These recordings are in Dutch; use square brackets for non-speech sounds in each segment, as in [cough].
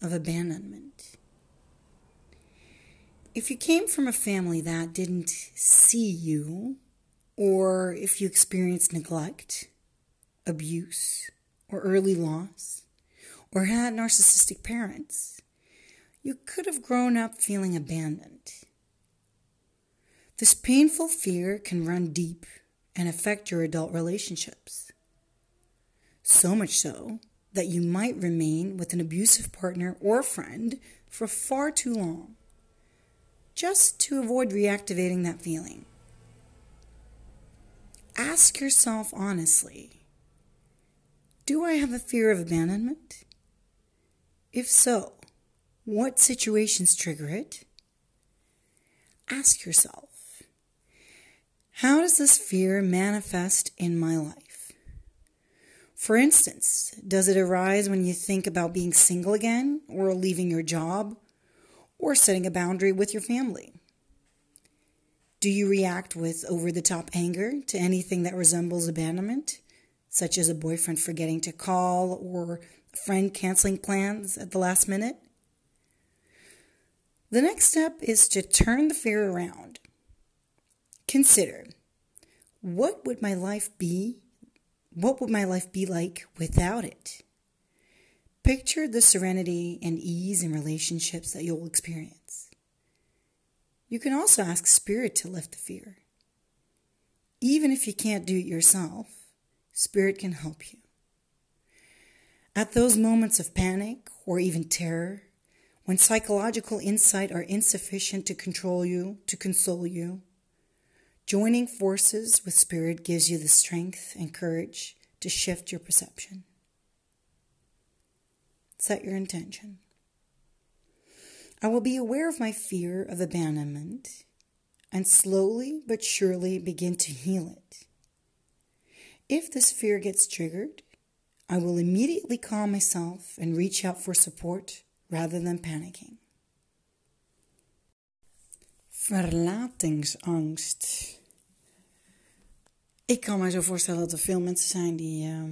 of abandonment. If you came from a family that didn't see you, or if you experienced neglect, abuse, or early loss, or had narcissistic parents, you could have grown up feeling abandoned. This painful fear can run deep and affect your adult relationships. So much so that you might remain with an abusive partner or friend for far too long, just to avoid reactivating that feeling. Ask yourself honestly Do I have a fear of abandonment? If so, what situations trigger it? Ask yourself How does this fear manifest in my life? For instance, does it arise when you think about being single again, or leaving your job, or setting a boundary with your family? Do you react with over the top anger to anything that resembles abandonment, such as a boyfriend forgetting to call or a friend canceling plans at the last minute? The next step is to turn the fear around. Consider what would my life be what would my life be like without it? Picture the serenity and ease in relationships that you'll experience. You can also ask Spirit to lift the fear. Even if you can't do it yourself, Spirit can help you. At those moments of panic or even terror, when psychological insight are insufficient to control you, to console you, Joining forces with Spirit gives you the strength and courage to shift your perception. Set your intention. I will be aware of my fear of abandonment and slowly but surely begin to heal it. If this fear gets triggered, I will immediately calm myself and reach out for support rather than panicking. Verlatingsangst. Ik kan me zo voorstellen dat er veel mensen zijn die, uh,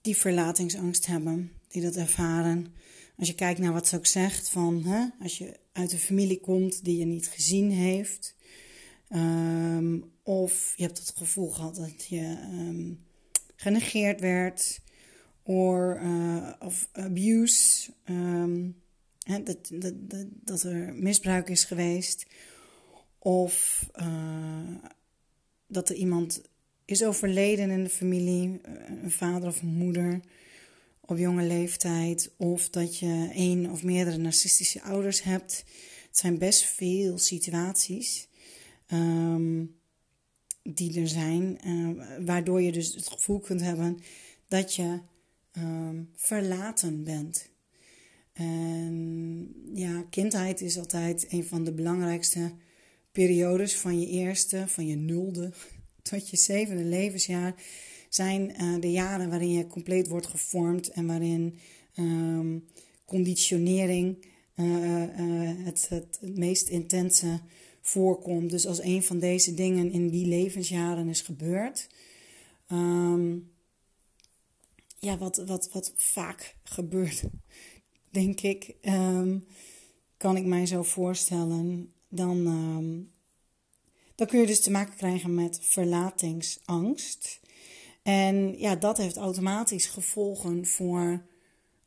die verlatingsangst hebben, die dat ervaren. Als je kijkt naar wat ze ook zegt, van hè, als je uit een familie komt die je niet gezien heeft, um, of je hebt het gevoel gehad dat je um, genegeerd werd, or, uh, of abuse, hè, dat, dat, dat, dat, er misbruik is geweest, of uh, dat er iemand is overleden in de familie, eh, een vader of moeder op jonge leeftijd, of dat je één of meerdere narcistische ouders hebt. Het zijn best veel situaties um, die er zijn, uh, waardoor je dus het gevoel kunt hebben dat je um, verlaten bent. En ja, kindheid is altijd een van de belangrijkste periodes van je eerste, van je nulde tot je zevende levensjaar zijn uh, de jaren waarin je compleet wordt gevormd en waarin um, conditionering uh, het, het, het, meest intense voorkomt. Dus als een van deze dingen in die levensjaren is gebeurd, um, ja, wat, wat, wat vaak gebeurt, denk ik, um, kan ik mij zo voorstellen, dan dan kun je dus te maken krijgen met verlatingsangst. En ja, dat heeft automatisch gevolgen voor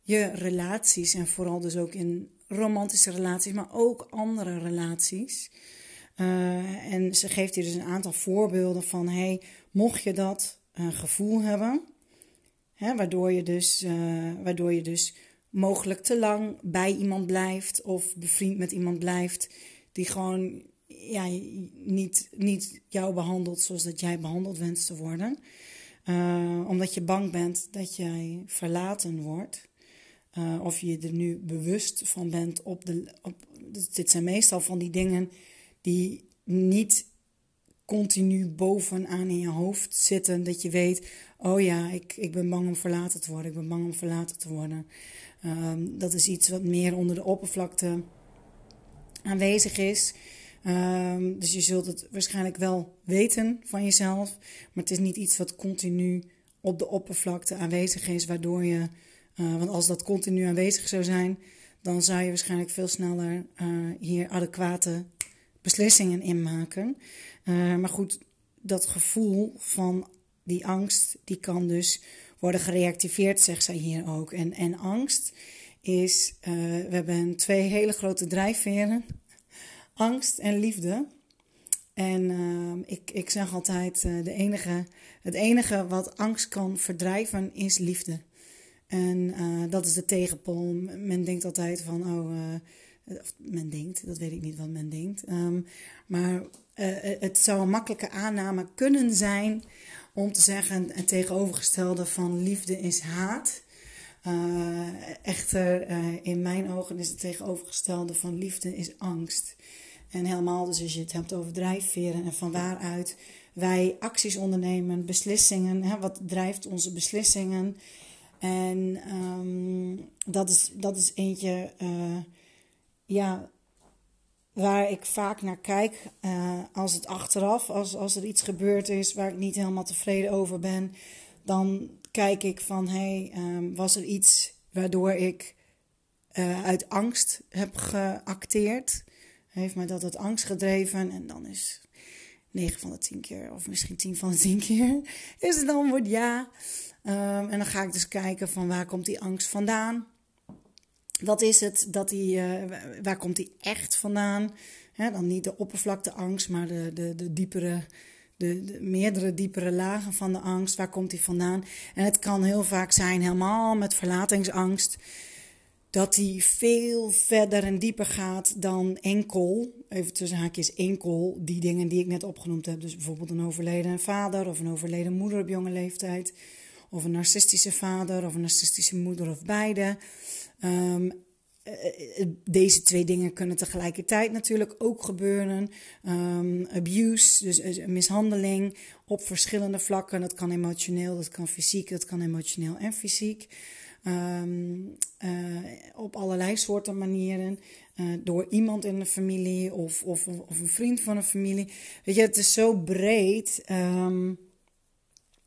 je relaties en vooral dus ook in romantische relaties, maar ook andere relaties. Uh, en ze geeft hier dus een aantal voorbeelden van: hey, mocht je dat uh, gevoel hebben, hè, waardoor, je dus, uh, waardoor je dus mogelijk te lang bij iemand blijft of bevriend met iemand blijft die gewoon ja, niet, niet jou behandelt zoals dat jij behandeld wenst te worden. Uh, omdat je bang bent dat jij verlaten wordt. of je er nu bewust van bent op de. Op, dit zijn meestal van die dingen die niet continu bovenaan in je hoofd zitten. Dat je weet, oh ja, ik, ik ben bang om verlaten te worden. Ik ben bang om verlaten te worden. Ehm, dat is iets wat meer onder de oppervlakte aanwezig is. Ehm, dus je zult het waarschijnlijk wel weten van jezelf. Maar het is niet iets wat continu op de oppervlakte aanwezig is. Waardoor je, uh, want als dat continu aanwezig zou zijn, dan zou je waarschijnlijk veel sneller uh, hier adequate beslissingen in maken. Uh, maar goed, dat gevoel van die angst, die kan dus worden gereactiveerd, zegt zij hier ook. En, en angst is, we hebben twee hele grote drijfveren, angst en liefde. En uh, ik, ik zeg altijd, uh, de enige, het enige wat angst kan verdrijven is liefde. En dat is de tegenpol. Men denkt altijd van, oh, of men denkt, dat weet ik niet wat men denkt. Um, maar het zou een makkelijke aanname kunnen zijn om te zeggen het tegenovergestelde van liefde is haat. Echter, in mijn ogen is het tegenovergestelde van liefde is angst. En helemaal dus als je het hebt over drijfveren en van waaruit wij acties ondernemen, beslissingen, hè, wat drijft onze beslissingen. En um, dat, is, dat is eentje, uh, ja, waar ik vaak naar kijk uh, als het achteraf, als, als er iets gebeurd is waar ik niet helemaal tevreden over ben, dan kijk ik van hey, um, was er iets waardoor ik uh, uit angst heb geacteerd? Heeft mij dat uit angst gedreven? En dan is 9 van de 10 keer, of misschien 10 van de 10 keer, is het antwoord ja. Um, en dan ga ik dus kijken van waar komt die angst vandaan? Wat is het dat die, uh, waar komt die echt vandaan? Dan niet de oppervlakteangst, maar de, de, de diepere, de, de, meerdere diepere lagen van de angst. Waar komt die vandaan? En het kan heel vaak zijn, helemaal met verlatingsangst, dat die veel verder en dieper gaat dan enkel, even tussen haakjes enkel, die dingen die ik net opgenoemd heb. Dus bijvoorbeeld een overleden vader of een overleden moeder op jonge leeftijd. Of een narcistische vader of een narcistische moeder of beide. Um, deze twee dingen kunnen tegelijkertijd natuurlijk ook gebeuren. Um, abuse, dus mishandeling op verschillende vlakken. Dat kan emotioneel, dat kan fysiek, dat kan emotioneel en fysiek. Um, uh, op allerlei soorten manieren. Uh, door iemand in de familie of, of, of een vriend van een familie. Weet je, het is zo breed. Um,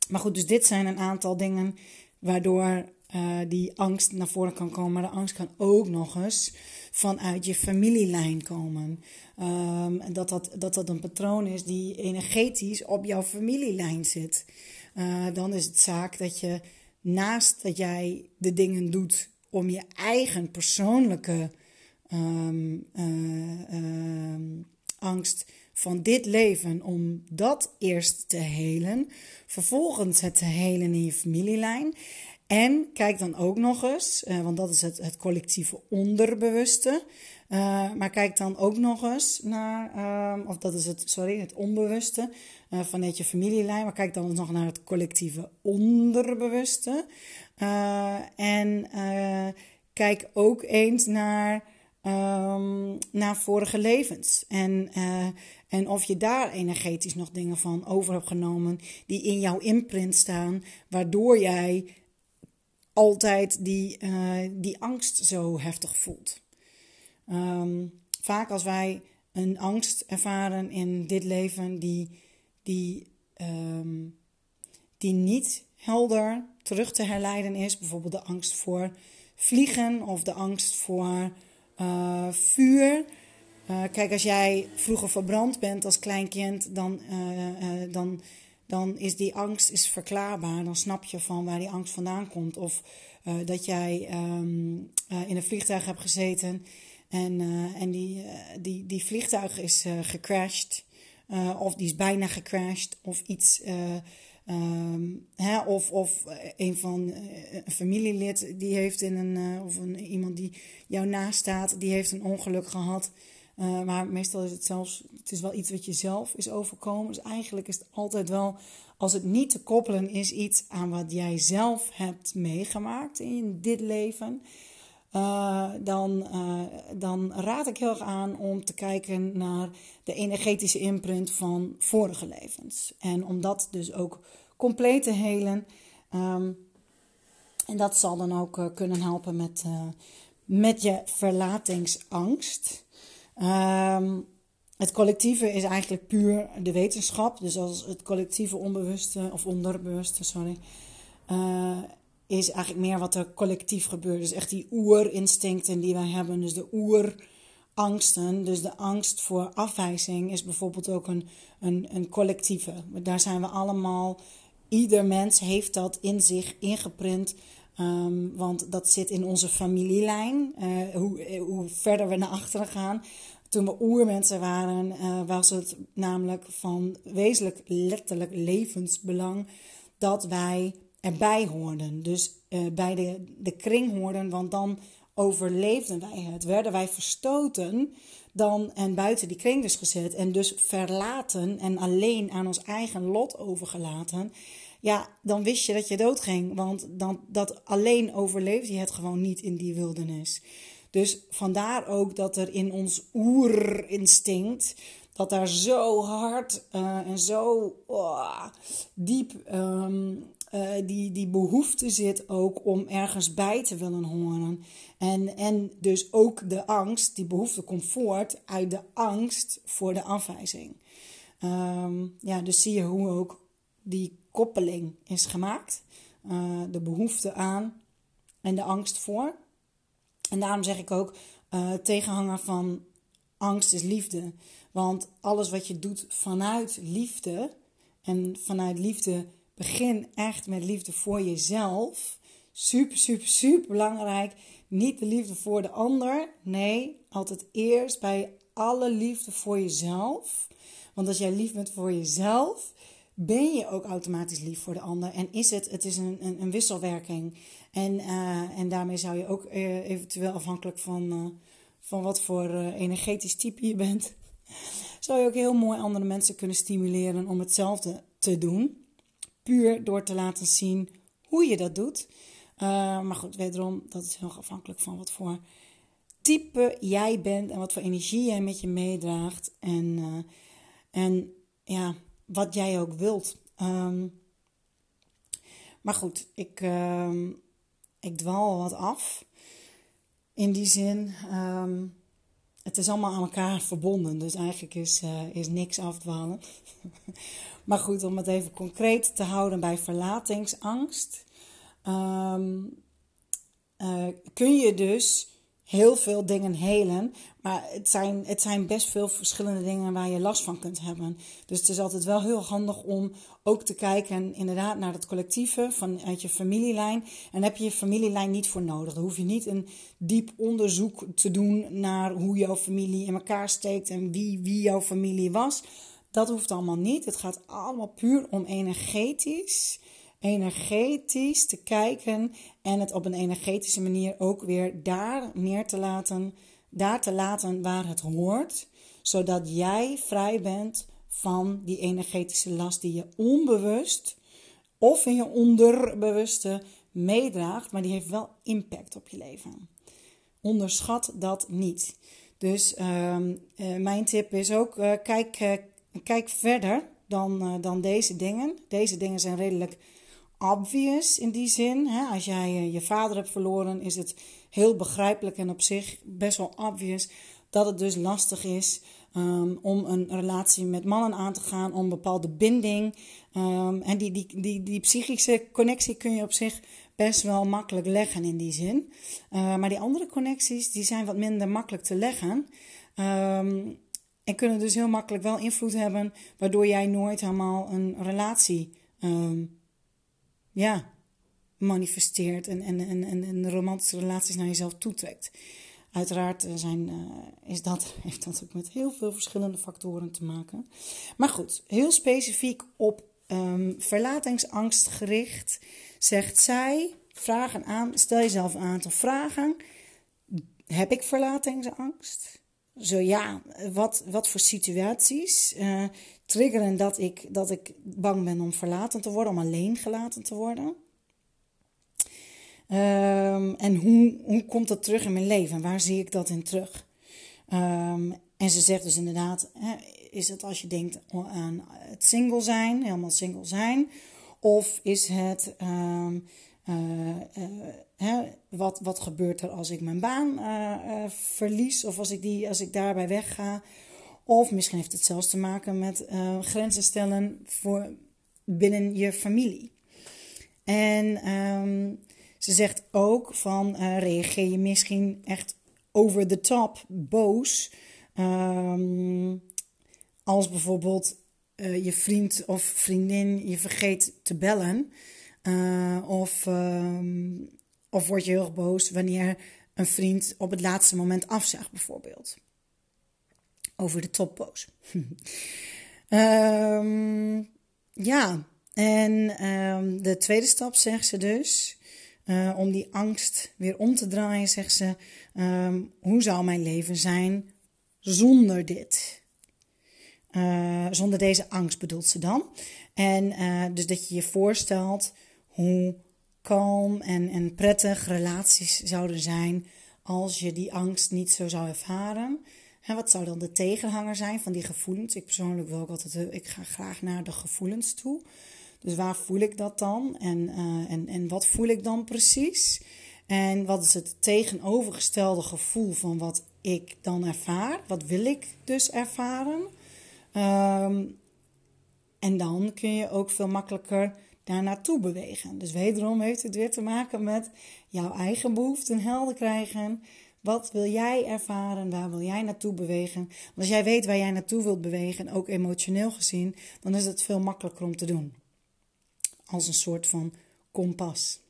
maar goed, dus dit zijn een aantal dingen waardoor uh, die angst naar voren kan komen. Maar de angst kan ook nog eens vanuit je familielijn komen. Um, dat, dat, dat dat een patroon is die energetisch op jouw familielijn zit. Dan is het zaak dat je naast dat jij de dingen doet om je eigen persoonlijke um, uh, um, angst van dit leven, om dat eerst te helen, vervolgens het te helen in je familielijn en kijk dan ook nog eens, uh, want dat is het, het collectieve onderbewuste. Uh, maar kijk dan ook nog eens naar, uh, of dat is het, sorry, het onbewuste uh, vanuit je familielijn. Maar kijk dan nog naar het collectieve onderbewuste. en kijk ook eens naar, um, naar vorige levens. En, en of je daar energetisch nog dingen van over hebt genomen die in jouw imprint staan, waardoor jij altijd die, die angst zo heftig voelt. Um, vaak als wij een angst ervaren in dit leven die, die, um, die niet helder terug te herleiden is, bijvoorbeeld de angst voor vliegen of de angst voor uh, vuur. Uh, kijk, als jij vroeger verbrand bent als klein kind, dan, dan dan is die angst is verklaarbaar. Dan snap je van waar die angst vandaan komt. Of dat jij uh, in een vliegtuig hebt gezeten en, uh, en die, die, die vliegtuig is gecrashed. of die is bijna gecrashed. Of iets. Um, hè, of, of een van een familielid die heeft in een. of een, iemand die jou naast staat, die heeft een ongeluk gehad. Maar meestal is het zelfs, het is wel iets wat je zelf is overkomen. Dus eigenlijk is het altijd wel, als het niet te koppelen is, iets aan wat jij zelf hebt meegemaakt in dit leven. Uh, dan, uh, dan raad ik heel erg aan om te kijken naar de energetische imprint van vorige levens. En om dat dus ook compleet te helen. Um, en dat zal dan ook uh, kunnen helpen met, met je verlatingsangst. Um, het collectieve is eigenlijk puur de wetenschap. Dus als het collectieve onbewuste of onderbewuste, sorry, is eigenlijk meer wat er collectief gebeurt. Dus echt die oerinstincten die wij hebben. Dus de oerangsten. Dus de angst voor afwijzing is bijvoorbeeld ook een, een, een collectieve. Daar zijn we allemaal. Ieder mens heeft dat in zich ingeprint. Um, want dat zit in onze familielijn. Uh, hoe, hoe verder we naar achteren gaan. Toen we oermensen waren, uh, was het namelijk van wezenlijk letterlijk levensbelang dat wij erbij hoorden. Dus uh, bij de, de kring hoorden, want dan overleefden wij het. Werden wij verstoten dan, en buiten die kring dus gezet en dus verlaten en alleen aan ons eigen lot overgelaten. Ja, dan wist je dat je doodging, want dan, dat alleen overleefde je het gewoon niet in die wildernis. Dus vandaar ook dat er in ons oerinstinct, dat daar zo hard uh, en zo oh, diep um, uh, die, die behoefte zit ook om ergens bij te willen horen. En, en dus ook de angst, die behoefte komt voort uit de angst voor de afwijzing. Um, ja, dus zie je hoe ook die koppeling is gemaakt. Uh, de behoefte aan en de angst voor. En daarom zeg ik ook, uh, tegenhanger van angst is liefde. Want alles wat je doet vanuit liefde en vanuit liefde begin echt met liefde voor jezelf. Super, super, super belangrijk. Niet de liefde voor de ander. Nee, altijd eerst bij alle liefde voor jezelf. Want als jij lief bent voor jezelf, ben je ook automatisch lief voor de ander. En is het, het is een, een, een wisselwerking. En, uh, en daarmee zou je ook uh, eventueel afhankelijk van, uh, van wat voor energetisch type je bent, [laughs] zou je ook heel mooi andere mensen kunnen stimuleren om hetzelfde te doen. Puur door te laten zien hoe je dat doet. maar goed, wederom, dat is heel afhankelijk van wat voor type jij bent en wat voor energie jij met je meedraagt. En, en ja, wat jij ook wilt. Um, maar goed, ik, uh, ik dwaal wat af. In die zin, um, het is allemaal aan elkaar verbonden. Dus eigenlijk is, uh, is niks afdwalen. [laughs] maar goed, om het even concreet te houden bij verlatingsangst. Um, uh, kun je dus heel veel dingen helen. Maar het zijn, het zijn best veel verschillende dingen waar je last van kunt hebben. Dus het is altijd wel heel handig om ook te kijken inderdaad naar het collectieve vanuit je familielijn. En heb je je familielijn niet voor nodig. Dan hoef je niet een diep onderzoek te doen naar hoe jouw familie in elkaar steekt en wie, wie jouw familie was. Dat hoeft allemaal niet. Het gaat allemaal puur om energetisch energetisch te kijken en het op een energetische manier ook weer daar neer te laten, daar te laten waar het hoort, zodat jij vrij bent van die energetische last die je onbewust of in je onderbewuste meedraagt, maar die heeft wel impact op je leven. Onderschat dat niet. Dus uh, mijn tip is ook: uh, kijk, uh, kijk verder dan, dan deze dingen. Deze dingen zijn redelijk obvious in die zin. Hè? Als jij eh, je vader hebt verloren, is het heel begrijpelijk en op zich best wel obvious dat het dus lastig is um, om een relatie met mannen aan te gaan, om een bepaalde binding. Um, en die, die, die, die psychische connectie kun je op zich best wel makkelijk leggen in die zin. Uh, maar die andere connecties die zijn wat minder makkelijk te leggen. Um, en kunnen dus heel makkelijk wel invloed hebben, waardoor jij nooit helemaal een relatie um, ja, manifesteert en, en, en, en romantische relaties naar jezelf toetrekt. Uiteraard eh, zijn, uh, is dat, [laughs] heeft dat ook met heel veel verschillende factoren te maken. Maar goed, heel specifiek op um, verlatingsangst gericht, zegt zij: vragen aan, stel jezelf een aantal vragen. Heb ik verlatingsangst? Zo ja, wat, wat voor situaties uh, triggeren dat ik, dat ik bang ben om verlaten te worden, om alleen gelaten te worden? Ehm, en hoe, hoe komt dat terug in mijn leven? Waar zie ik dat in terug? Ehm, en ze zegt dus inderdaad, hè, is het als je denkt aan het single zijn, helemaal single zijn? Of is het, um, hè, wat, wat gebeurt er als ik mijn baan uh, verlies? Of als ik, die, als ik daarbij wegga? Of misschien heeft het zelfs te maken met grenzen stellen voor binnen je familie. En um, ze zegt ook van reageer je misschien echt over the top boos. Um, als bijvoorbeeld je vriend of vriendin je vergeet te bellen. Uh, of, um, of word je heel boos wanneer een vriend op het laatste moment afzegt, bijvoorbeeld. Over de top boos. um, [laughs] ja, en um, de tweede stap zegt ze dus. Uh, om die angst weer om te draaien, zegt ze: Hoe zou mijn leven zijn zonder dit? Uh, zonder deze angst bedoelt ze dan. En dus dat je je voorstelt hoe kalm en, en prettig relaties zouden zijn als je die angst niet zo zou ervaren. En wat zou dan de tegenhanger zijn van die gevoelens? Ik persoonlijk wil ook altijd, ik ga graag naar de gevoelens toe. Dus waar voel ik dat dan? En, uh, en, en wat voel ik dan precies? En wat is het tegenovergestelde gevoel van wat ik dan ervaar? Wat wil ik dus ervaren? Um, en dan kun je ook veel makkelijker daar naartoe bewegen. Dus wederom heeft het weer te maken met jouw eigen behoeften helder krijgen. Wat wil jij ervaren? Waar wil jij naartoe bewegen? Want als jij weet waar jij naartoe wilt bewegen, ook emotioneel gezien, dan is het veel makkelijker om te doen. Als een soort van kompas.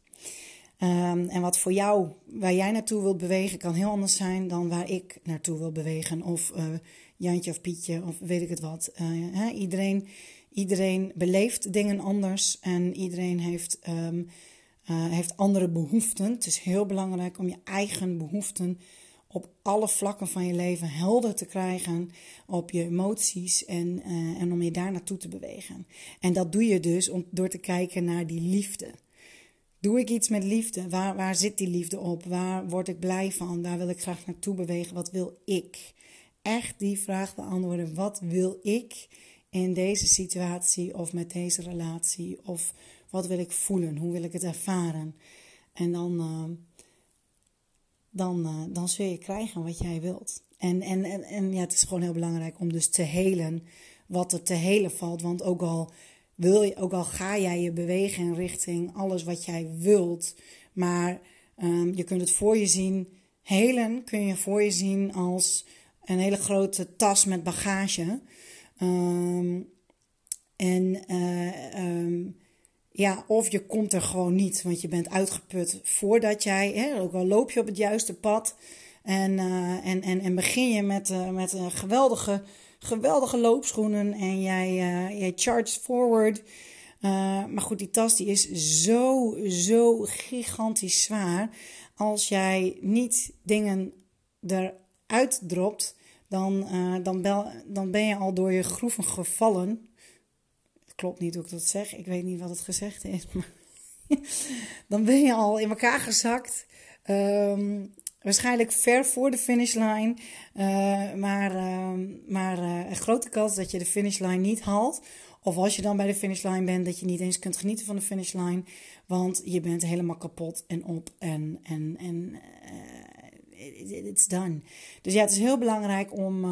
Um, en wat voor jou, waar jij naartoe wilt bewegen, kan heel anders zijn dan waar ik naartoe wil bewegen. Of uh, Jantje of Pietje, of weet ik het wat. Hè? Iedereen, iedereen beleeft dingen anders en iedereen heeft, um, uh, heeft andere behoeften. Het is heel belangrijk om je eigen behoeften op alle vlakken van je leven helder te krijgen op je emoties en, uh, en om je daar naartoe te bewegen. En dat doe je dus om, door te kijken naar die liefde. Doe ik iets met liefde? Waar, waar zit die liefde op? Waar word ik blij van? Waar wil ik graag naartoe bewegen? Wat wil ik? Echt die vraag beantwoorden. Wat wil ik in deze situatie of met deze relatie? Of wat wil ik voelen? Hoe wil ik het ervaren? En dan, uh, dan, uh, dan zul je krijgen wat jij wilt. En, en, en, en ja, het is gewoon heel belangrijk om dus te helen wat er te helen valt. Want ook al wil je, ook al ga jij je bewegen richting alles wat jij wilt, maar um, je kunt het voor je zien. Helen kun je voor je zien als een hele grote tas met bagage. Um, en uh, um, ja, of je komt er gewoon niet, want je bent uitgeput voordat jij, hè, ook al loop je op het juiste pad en, uh, en, en, en begin je met, uh, met een geweldige geweldige loopschoenen en jij, jij charged forward. Maar goed, die tas die is zo, zo gigantisch zwaar. Als jij niet dingen eruit dropt, dan, uh, dan, bel, dan ben je al door je groeven gevallen. Klopt niet hoe ik dat zeg. Ik weet niet wat het gezegd is. [laughs] Dan ben je al in elkaar gezakt. Um, Waarschijnlijk ver voor de finishlijn. Uh, maar uh, maar uh, een grote kans dat je de finishline niet haalt. Of als je dan bij de finishline bent, dat je niet eens kunt genieten van de finishline. Want je bent helemaal kapot en op en, en, en it's done. Dus ja, het is heel belangrijk om,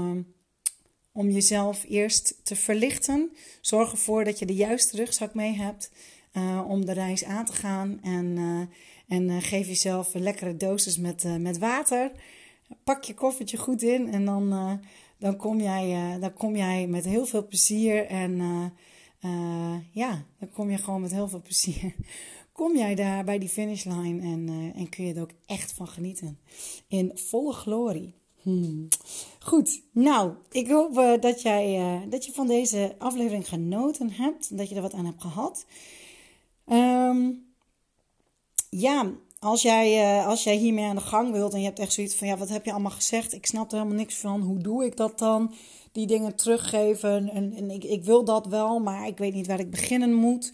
om jezelf eerst te verlichten. Zorg ervoor dat je de juiste rugzak mee hebt om de reis aan te gaan. En en uh, geef jezelf een lekkere dosis met, met water. Pak je koffertje goed in en dan, dan, kom, jij, dan kom jij met heel veel plezier. En ja, dan kom je gewoon met heel veel plezier. Kom jij daar bij die finishline en, en kun je er ook echt van genieten. In volle glorie. Hmm. Goed, nou, ik hoop dat, jij, dat je van deze aflevering genoten hebt. Dat je er wat aan hebt gehad. Um, ja, als jij, als jij hiermee aan de gang wilt en je hebt echt zoiets van, ja, wat heb je allemaal gezegd? Ik snap er helemaal niks van. Hoe doe ik dat dan? Die dingen teruggeven. En, en ik, ik wil dat wel, maar ik weet niet waar ik beginnen moet.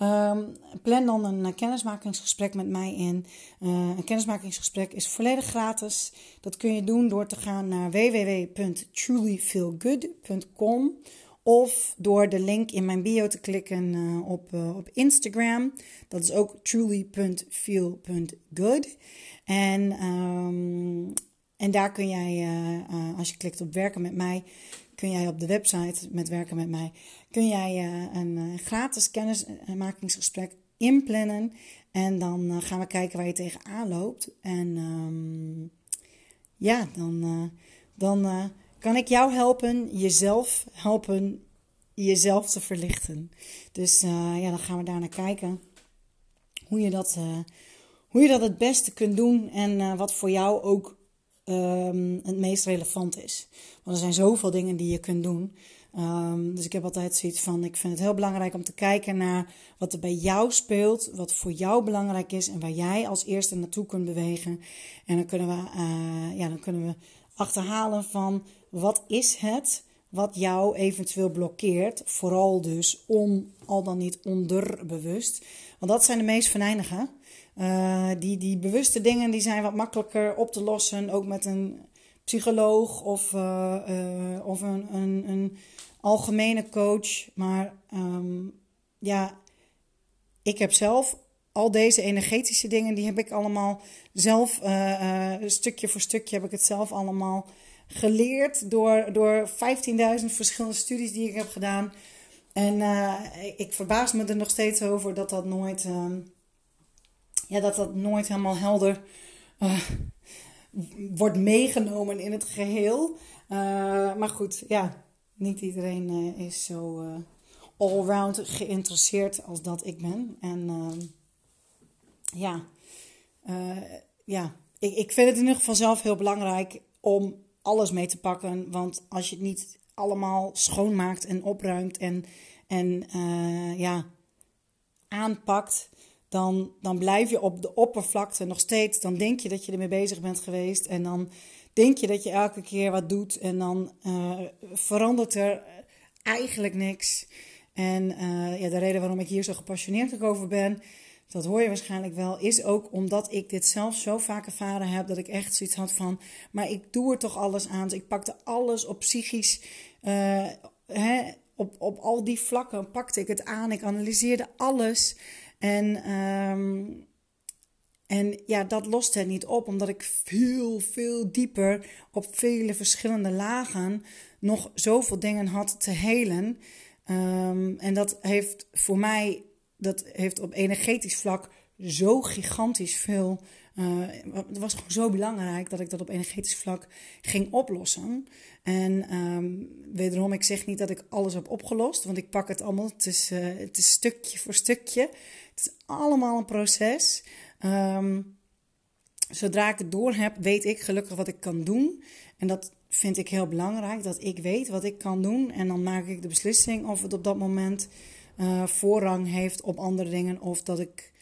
Ehm, plan dan een kennismakingsgesprek met mij in. een kennismakingsgesprek is volledig gratis. Dat kun je doen door te gaan naar www.trulyfeelgood.com of door de link in mijn bio te klikken uh, op, op Instagram. Dat is ook truly.feel.good. En, um, en daar kun jij, als je klikt op werken met mij, kun jij op de website met werken met mij, kun jij een gratis kennismakingsgesprek inplannen. En dan gaan we kijken waar je tegenaan loopt. En um, ja, dan, dan kan ik jou helpen jezelf helpen jezelf te verlichten. Dus ja, dan gaan we daar naar kijken. Hoe je dat, hoe je dat het beste kunt doen en wat voor jou ook um, het meest relevant is. Want er zijn zoveel dingen die je kunt doen. Um, dus ik heb altijd zoiets van: ik vind het heel belangrijk om te kijken naar wat er bij jou speelt, wat voor jou belangrijk is en waar jij als eerste naartoe kunt bewegen. En dan kunnen we, ja, dan kunnen we achterhalen van wat is het wat jou eventueel blokkeert. Vooral dus om al dan niet onderbewust. Want dat zijn de meest venijnige. Uh, die, die bewuste dingen die zijn wat makkelijker op te lossen. Ook met een psycholoog of, uh, uh, of een, een, een, algemene coach. Maar um, ja, ik heb zelf al deze energetische dingen, die heb ik allemaal zelf, stukje voor stukje heb ik het zelf allemaal geleerd door, door 15.000 verschillende studies die ik heb gedaan. En ik verbaas me er nog steeds over dat dat nooit, uh, ja, dat dat nooit helemaal helder uh, wordt meegenomen in het geheel. maar goed, ja, niet iedereen is zo allround geïnteresseerd als dat ik ben. En ehm, ja, ja ik, ik vind het in ieder geval zelf heel belangrijk om alles mee te pakken. Want als je het niet allemaal schoonmaakt en opruimt en, en ja, aanpakt, dan, dan blijf je op de oppervlakte nog steeds. Dan denk je dat je ermee bezig bent geweest. En dan denk je dat je elke keer wat doet. En dan uh, verandert er eigenlijk niks. En uh, ja, de reden waarom ik hier zo gepassioneerd over ben, dat hoor je waarschijnlijk wel, is ook omdat ik dit zelf zo vaak ervaren heb dat ik echt zoiets had van, maar ik doe er toch alles aan. Dus ik pakte alles op psychisch, uh, hè, op, op al die vlakken pakte ik het aan. Ik analyseerde alles. En, um, en ja, dat lost het niet op, omdat ik veel, veel dieper op vele verschillende lagen nog zoveel dingen had te helen. Um, en dat heeft voor mij dat heeft op energetisch vlak zo gigantisch veel. Uh, het was gewoon zo belangrijk dat ik dat op energetisch vlak ging oplossen. En um, wederom, ik zeg niet dat ik alles heb opgelost, want ik pak het allemaal. Het is, uh, het is stukje voor stukje. Het is allemaal een proces. Um, zodra ik het door heb, weet ik gelukkig wat ik kan doen. En dat vind ik heel belangrijk, dat ik weet wat ik kan doen. En dan maak ik de beslissing of het op dat moment uh, voorrang heeft op andere dingen of dat ik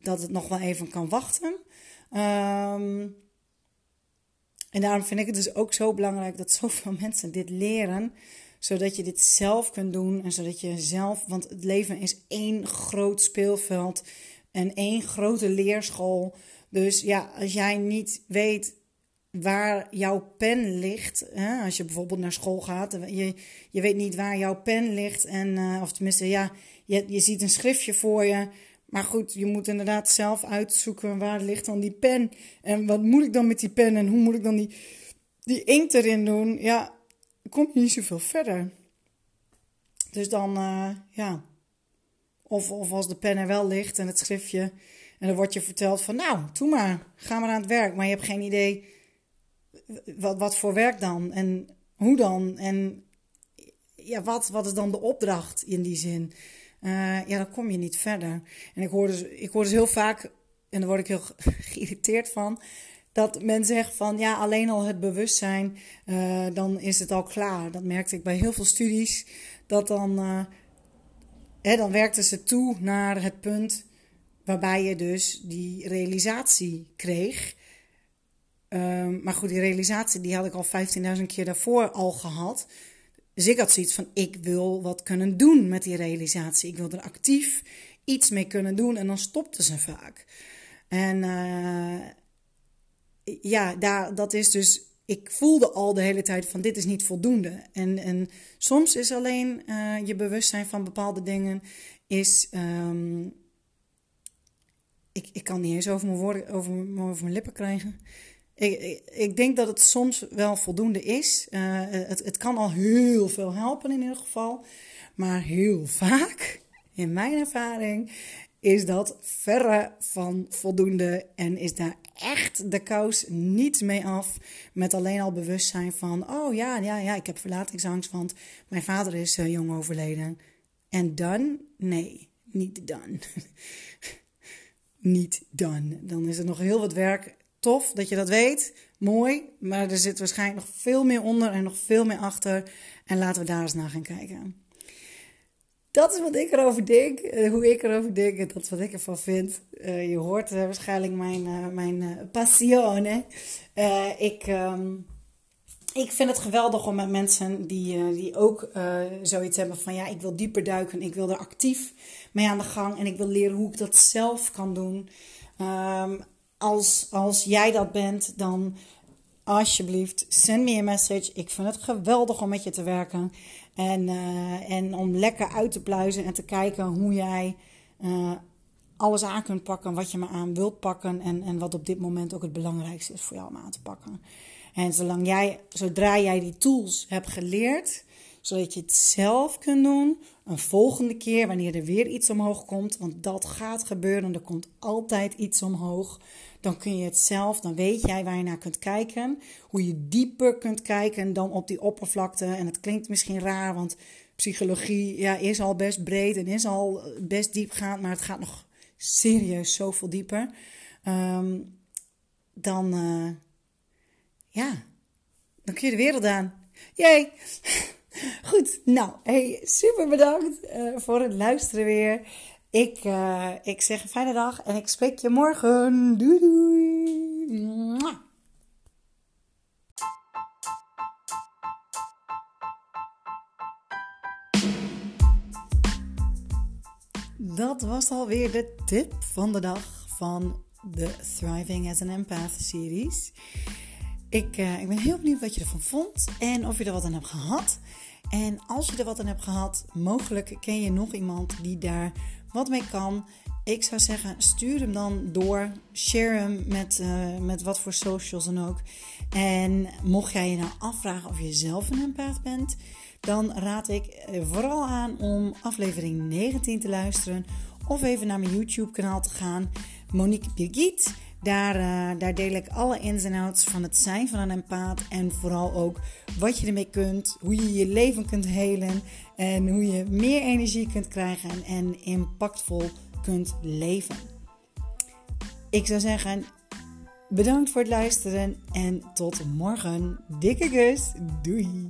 dat het nog wel even kan wachten. Um, en daarom vind ik het dus ook zo belangrijk dat zoveel [laughs] mensen dit leren, zodat je dit zelf kunt doen en zodat je zelf, want het leven is één groot speelveld en één grote leerschool. Dus ja, als jij niet weet waar jouw pen ligt. Hè? Als je bijvoorbeeld naar school gaat, je, je weet niet waar jouw pen ligt. En, uh, of tenminste, ja, je, je ziet een schriftje voor je. Maar goed, je moet inderdaad zelf uitzoeken waar ligt dan die pen. En wat moet ik dan met die pen en hoe moet ik dan die, die inkt erin doen? Ja, kom je niet zoveel verder. Dus dan, uh, ja. Of, of als de pen er wel ligt en het schriftje. En dan wordt je verteld van, nou, doe maar, ga maar aan het werk. Maar je hebt geen idee wat, wat voor werk dan? En hoe dan? En ja, wat, wat is dan de opdracht in die zin? Uh, ja, dan kom je niet verder. En ik hoor, dus, ik hoor dus heel vaak, en daar word ik heel [laughs] geïrriteerd van, dat men zegt van ja, alleen al het bewustzijn, uh, dan is het al klaar. Dat merkte ik bij heel veel studies, dat dan, uh, hè, dan werkten ze toe naar het punt waarbij je dus die realisatie kreeg. Um, maar goed, die realisatie die had ik al 15.000 keer daarvoor al gehad. Dus ik had zoiets van: ik wil wat kunnen doen met die realisatie. Ik wil er actief iets mee kunnen doen en dan stopte ze vaak. En uh, ja, daar, dat is dus. Ik voelde al de hele tijd van dit is niet voldoende. En, en soms is alleen uh, je bewustzijn van bepaalde dingen is. Um, ik, ik kan niet eens over mijn, woorden, over, over mijn lippen krijgen. Ik, ik, denk dat het soms wel voldoende is. Uh, het, het kan al heel veel helpen in ieder geval. Maar heel [laughs] vaak, in mijn ervaring, is dat verre van voldoende. En is daar echt de kous niet mee af. Met alleen al bewustzijn van: oh ja, ja, ja, ik heb verlatingsangst, want mijn vader is uh, jong overleden. En dan? Nee, niet dan. [laughs] niet dan. Dan is er nog heel wat werk. Tof dat je dat weet. Mooi. Maar er zit waarschijnlijk nog veel meer onder en nog veel meer achter. En laten we daar eens naar gaan kijken. Dat is wat ik erover denk, uh, hoe ik erover denk en dat is wat ik ervan vind. Uh, je hoort uh, waarschijnlijk mijn, mijn passione. ik, um, ik vind het geweldig om met mensen die, die ook zoiets hebben van ja, ik wil dieper duiken, ik wil er actief mee aan de gang en ik wil leren hoe ik dat zelf kan doen. Um, als, als jij dat bent, dan alsjeblieft, send me een message. Ik vind het geweldig om met je te werken. En, uh, en om lekker uit te pluizen en te kijken hoe jij uh, alles aan kunt pakken wat je maar aan wilt pakken. En, en wat op dit moment ook het belangrijkste is voor jou om aan te pakken. En zolang jij, zodra jij die tools hebt geleerd, zodat je het zelf kunt doen, een volgende keer wanneer er weer iets omhoog komt, want dat gaat gebeuren, er komt altijd iets omhoog dan kun je het zelf, dan weet jij waar je naar kunt kijken. Hoe je dieper kunt kijken dan op die oppervlakte. En het klinkt misschien raar, want psychologie ja, is al best breed en is al best diepgaand, maar het gaat nog serieus zoveel dieper. Um, dan, uh, ja, dan kun je de wereld aan. Jee! [laughs] Goed, nou, hey, super bedankt uh, voor het luisteren weer. Ik, uh, ik zeg een fijne dag en ik spreek je morgen. Doei. Dat was alweer de tip van de dag van de Thriving as an Empath series. Ik, uh, ik ben heel benieuwd wat je ervan vond en of je er wat aan hebt gehad. En als je er wat aan hebt gehad, mogelijk ken je nog iemand die daar wat mee kan. Ik zou zeggen, stuur hem dan door. Share hem met, uh, met wat voor socials dan ook. En mocht jij je nou afvragen of je zelf een empath bent, dan raad ik eh, vooral aan om aflevering 19 te luisteren. Of even naar mijn YouTube kanaal te gaan. Monique Birgit. Daar, uh, daar deel ik alle ins en outs van het zijn van een empaat. En vooral ook wat je ermee kunt. Hoe je je leven kunt helen. En hoe je meer energie kunt krijgen en impactvol kunt leven. Ik zou zeggen, bedankt voor het luisteren en tot morgen. Dikke kus. Doei.